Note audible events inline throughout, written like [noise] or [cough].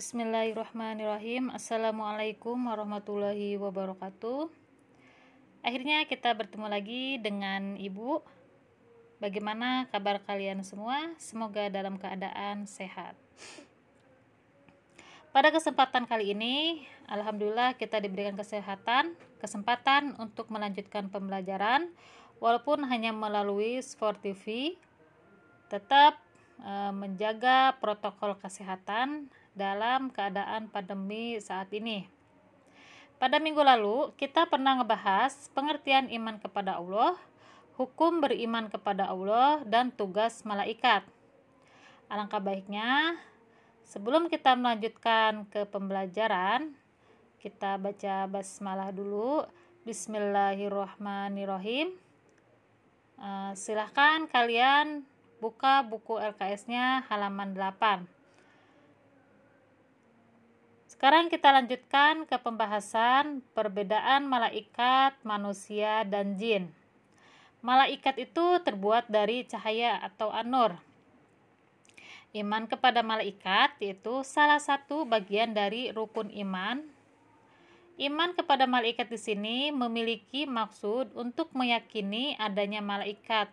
Bismillahirrahmanirrahim. Assalamualaikum warahmatullahi wabarakatuh. Akhirnya kita bertemu lagi dengan Ibu. Bagaimana kabar kalian semua? Semoga dalam keadaan sehat. Pada kesempatan kali ini Alhamdulillah kita diberikan kesehatan Kesempatan untuk melanjutkan pembelajaran. Walaupun hanya melalui Sport TV Tetap eh, menjaga protokol kesehatan dalam keadaan pandemi saat ini. Pada minggu lalu, kita pernah ngebahas pengertian iman kepada Allah, hukum beriman kepada Allah, dan tugas malaikat. Alangkah baiknya, sebelum kita melanjutkan ke pembelajaran, kita baca basmalah dulu. Bismillahirrahmanirrahim. Uh, silahkan kalian buka buku LKS-nya halaman 8. Sekarang kita lanjutkan ke pembahasan perbedaan malaikat, manusia, dan jin. Malaikat itu terbuat dari cahaya atau anur. Iman kepada malaikat yaitu salah satu bagian dari rukun iman. Iman kepada malaikat di sini memiliki maksud untuk meyakini adanya malaikat.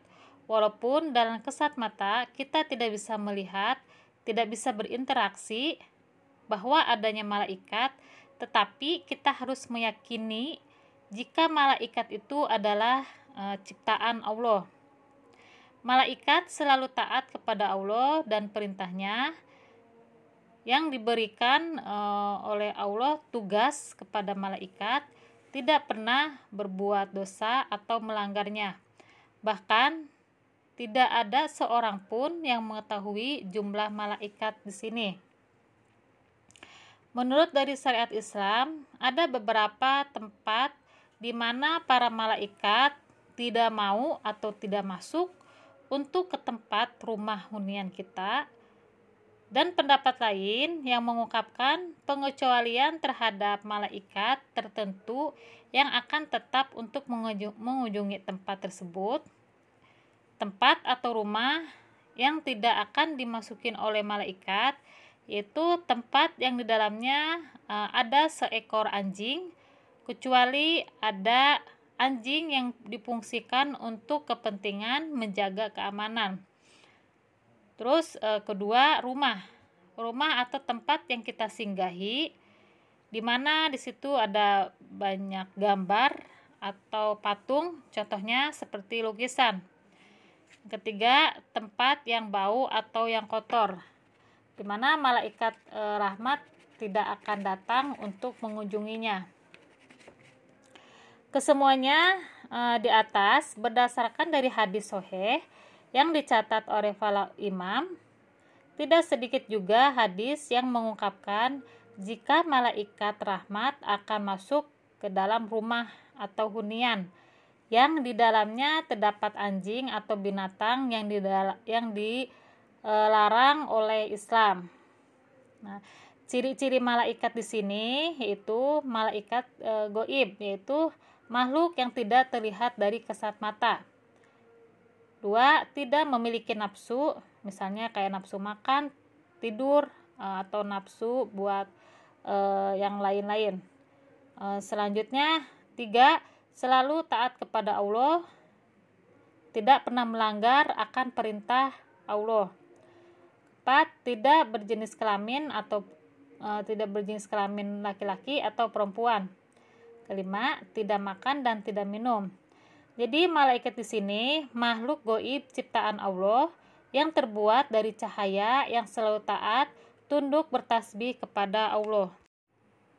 Walaupun dalam kesat mata kita tidak bisa melihat, tidak bisa berinteraksi, bahwa adanya malaikat, tetapi kita harus meyakini jika malaikat itu adalah e, ciptaan Allah. Malaikat selalu taat kepada Allah dan perintahnya yang diberikan e, oleh Allah tugas kepada malaikat tidak pernah berbuat dosa atau melanggarnya. Bahkan tidak ada seorang pun yang mengetahui jumlah malaikat di sini. Menurut dari syariat Islam, ada beberapa tempat di mana para malaikat tidak mau atau tidak masuk untuk ke tempat rumah hunian kita. Dan pendapat lain yang mengungkapkan pengecualian terhadap malaikat tertentu yang akan tetap untuk mengunjungi tempat tersebut. Tempat atau rumah yang tidak akan dimasukin oleh malaikat yaitu tempat yang di dalamnya uh, ada seekor anjing kecuali ada anjing yang difungsikan untuk kepentingan menjaga keamanan. Terus uh, kedua rumah, rumah atau tempat yang kita singgahi, di mana di situ ada banyak gambar atau patung, contohnya seperti lukisan. Ketiga, tempat yang bau atau yang kotor di mana malaikat e, rahmat tidak akan datang untuk mengunjunginya. Kesemuanya e, di atas berdasarkan dari hadis soheh yang dicatat oleh para imam. Tidak sedikit juga hadis yang mengungkapkan jika malaikat rahmat akan masuk ke dalam rumah atau hunian yang di dalamnya terdapat anjing atau binatang yang di yang di e, larang oleh Islam. Nah, ciri-ciri malaikat di sini yaitu malaikat e, goib, yaitu makhluk yang tidak terlihat dari kesat mata. Dua, tidak memiliki nafsu, misalnya kayak nafsu makan, tidur, e, atau nafsu buat e, yang lain-lain. E, selanjutnya, tiga, selalu taat kepada Allah, tidak pernah melanggar akan perintah Allah. 4. Tidak berjenis kelamin atau e, tidak berjenis kelamin laki-laki atau perempuan. Kelima, tidak makan dan tidak minum. Jadi malaikat di sini makhluk goib ciptaan Allah yang terbuat dari cahaya yang selalu taat, tunduk bertasbih kepada Allah.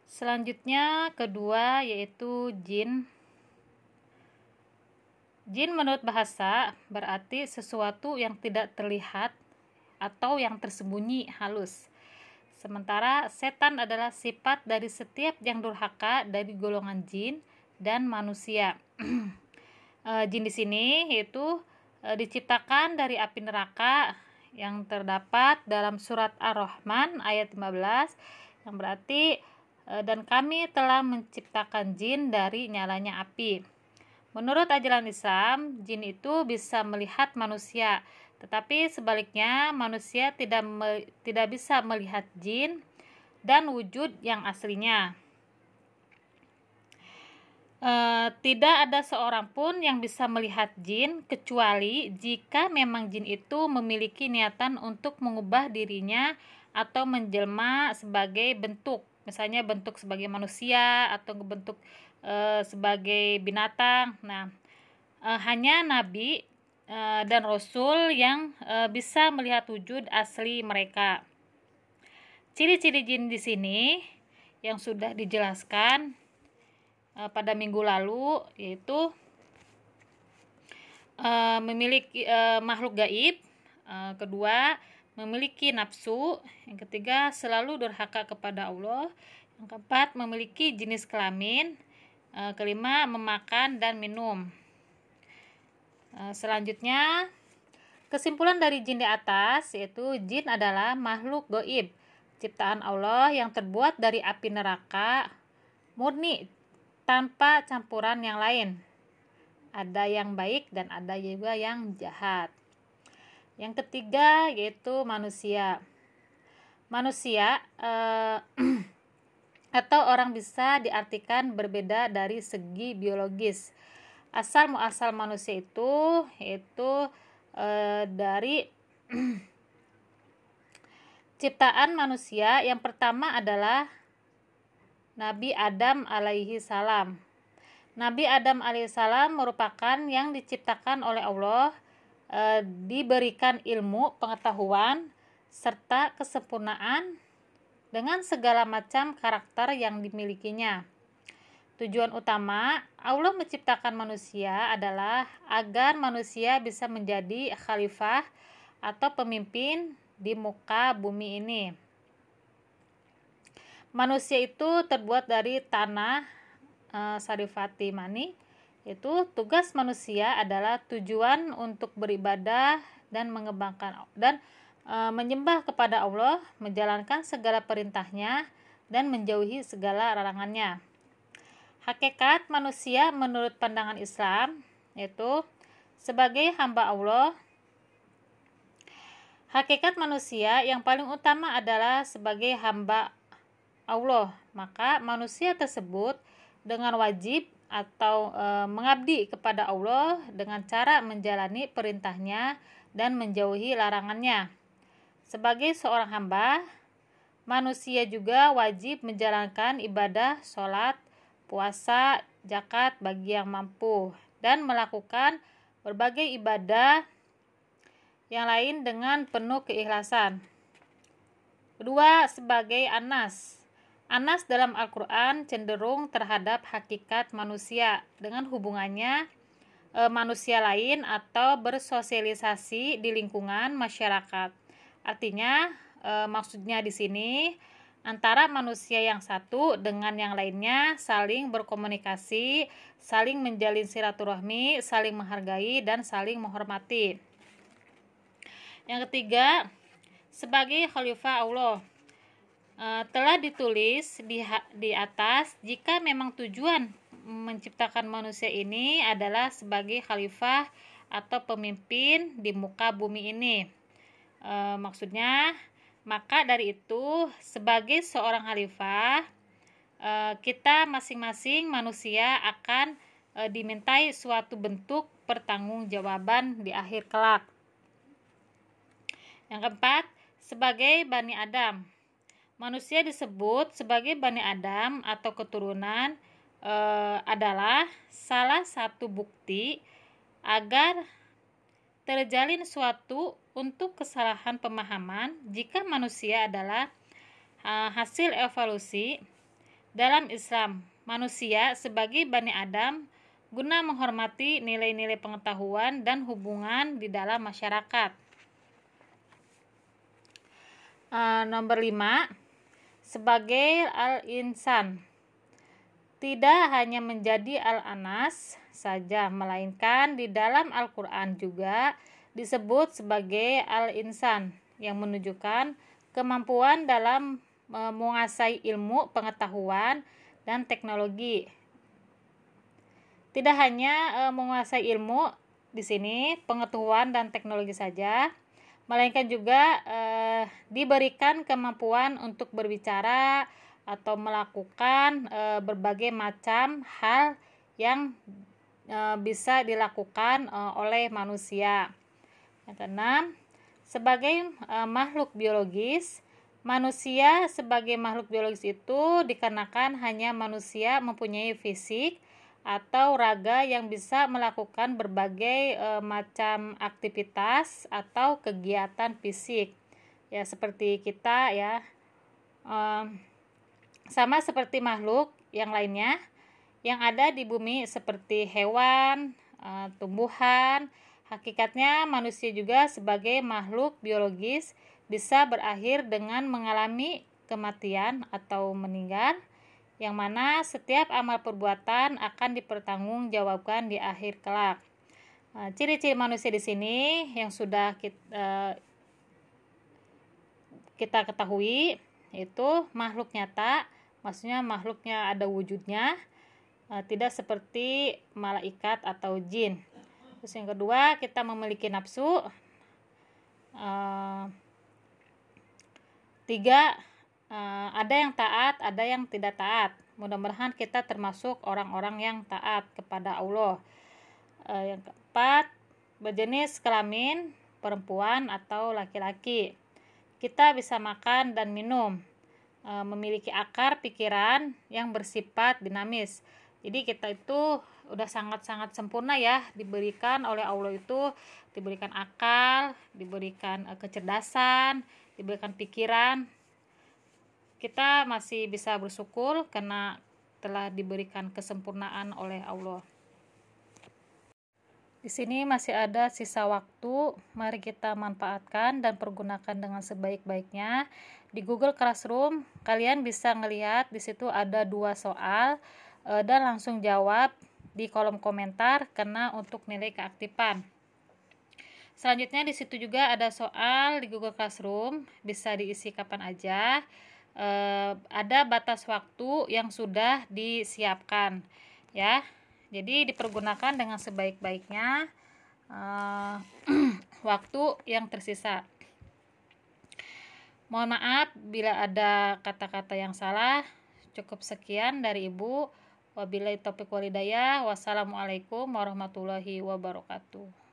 Selanjutnya kedua yaitu jin. Jin menurut bahasa berarti sesuatu yang tidak terlihat atau yang tersembunyi halus. Sementara setan adalah sifat dari setiap yang durhaka dari golongan jin dan manusia. e, [clears throat] jin di sini yaitu e, diciptakan dari api neraka yang terdapat dalam surat Ar-Rahman ayat 15 yang berarti e, dan kami telah menciptakan jin dari nyalanya api. Menurut ajaran Islam, jin itu bisa melihat manusia tetapi sebaliknya, manusia tidak me, tidak bisa melihat jin dan wujud yang aslinya. E, tidak ada seorang pun yang bisa melihat jin kecuali jika memang jin itu memiliki niatan untuk mengubah dirinya atau menjelma sebagai bentuk, misalnya bentuk sebagai manusia atau bentuk e, sebagai binatang. Nah, e, hanya nabi e, dan rasul yang e, bisa melihat wujud asli mereka. Ciri-ciri jin di sini yang sudah dijelaskan uh, pada minggu lalu yaitu memiliki makhluk gaib, kedua memiliki nafsu, yang ketiga selalu durhaka kepada Allah, yang keempat memiliki jenis kelamin, kelima memakan dan minum. Uh, selanjutnya kesimpulan dari jin di atas yaitu jin adalah makhluk gaib ciptaan Allah yang terbuat dari api neraka murni tanpa campuran yang lain. Ada yang baik dan ada juga yang jahat. Yang ketiga yaitu manusia. Manusia eh, [clears throat] atau orang bisa diartikan berbeda dari segi biologis. Asal muasal manusia itu yaitu eh, dari [clears throat] ciptaan manusia yang pertama adalah Nabi Adam alaihi salam. Nabi Adam alaihi salam merupakan yang diciptakan oleh Allah, e, diberikan ilmu, pengetahuan, serta kesempurnaan dengan segala macam karakter yang dimilikinya. Tujuan utama Allah menciptakan manusia adalah agar manusia bisa menjadi khalifah atau pemimpin di muka bumi ini. Manusia itu terbuat dari tanah uh, sarifati mani. Itu tugas manusia adalah tujuan untuk beribadah dan mengembangkan dan uh, menyembah kepada Allah, menjalankan segala perintahnya dan menjauhi segala larangannya. Hakikat manusia menurut pandangan Islam yaitu sebagai hamba Allah Hakikat manusia yang paling utama adalah sebagai hamba Allah, maka manusia tersebut dengan wajib atau e, mengabdi kepada Allah dengan cara menjalani perintahnya dan menjauhi larangannya. Sebagai seorang hamba, manusia juga wajib menjalankan ibadah, sholat, puasa, zakat bagi yang mampu, dan melakukan berbagai ibadah yang lain dengan penuh keikhlasan. Kedua, sebagai anas, Anas dalam Al-Quran cenderung terhadap hakikat manusia dengan hubungannya e, manusia lain atau bersosialisasi di lingkungan masyarakat. Artinya, e, maksudnya di sini antara manusia yang satu dengan yang lainnya saling berkomunikasi, saling menjalin silaturahmi, saling menghargai, dan saling menghormati. Yang ketiga, sebagai khalifah Allah uh, telah ditulis di di atas jika memang tujuan menciptakan manusia ini adalah sebagai khalifah atau pemimpin di muka bumi ini. E, maksudnya, maka dari itu sebagai seorang khalifah e, kita masing-masing manusia akan e, dimintai suatu bentuk pertanggungjawaban di akhir kelak. Yang keempat, sebagai Bani Adam manusia disebut sebagai Bani Adam atau keturunan e, adalah salah satu bukti agar terjalin suatu untuk kesalahan pemahaman jika manusia adalah e, hasil evolusi dalam Islam. Manusia sebagai Bani Adam guna menghormati nilai-nilai pengetahuan dan hubungan di dalam masyarakat. Uh, nomor 5 sebagai al-insan. Tidak hanya menjadi al-anas saja, melainkan di dalam Al-Quran juga disebut sebagai al-insan yang menunjukkan kemampuan dalam e, menguasai ilmu, pengetahuan, dan teknologi. Tidak hanya e, menguasai ilmu di sini, pengetahuan dan teknologi saja, melainkan juga eh, diberikan kemampuan untuk berbicara atau melakukan eh, berbagai macam hal yang eh, bisa dilakukan eh, oleh manusia. Yang keenam, sebagai eh, makhluk biologis, manusia sebagai makhluk biologis itu dikarenakan hanya manusia mempunyai fisik atau raga yang bisa melakukan berbagai e, macam aktivitas atau kegiatan fisik ya seperti kita ya e, sama seperti makhluk yang lainnya yang ada di bumi seperti hewan e, tumbuhan hakikatnya manusia juga sebagai makhluk biologis bisa berakhir dengan mengalami kematian atau meninggal yang mana setiap amal perbuatan akan dipertanggungjawabkan di akhir kelak. Nah, ciri-ciri manusia di sini yang sudah kita, uh, kita ketahui itu makhluk nyata, maksudnya makhluknya ada wujudnya, uh, tidak seperti malaikat atau jin. Terus yang kedua kita memiliki nafsu. Uh, tiga uh, ada yang taat, ada yang tidak taat. Mudah-mudahan kita termasuk orang-orang yang taat kepada Allah. Yang keempat, berjenis kelamin perempuan atau laki-laki. Kita bisa makan dan minum, uh, memiliki akar pikiran yang bersifat dinamis. Jadi kita itu udah sangat-sangat sempurna ya diberikan oleh Allah itu diberikan akal, diberikan uh, kecerdasan, diberikan pikiran kita masih bisa bersyukur karena telah diberikan kesempurnaan oleh Allah. Di sini masih ada sisa waktu, mari kita manfaatkan dan pergunakan dengan sebaik-baiknya. Di Google Classroom, kalian bisa ngelihat di situ ada dua soal eh, dan langsung jawab di kolom komentar karena untuk nilai keaktifan. Selanjutnya di situ juga ada soal di Google Classroom, bisa diisi kapan aja eh, ada batas waktu yang sudah disiapkan ya jadi dipergunakan dengan sebaik-baiknya eh, [clears throat] waktu yang tersisa. Mohon maaf bila ada kata-kata yang salah. Cukup sekian dari ibu. Wabillahi taufiq walidayah wassalamualaikum warahmatullahi wabarakatuh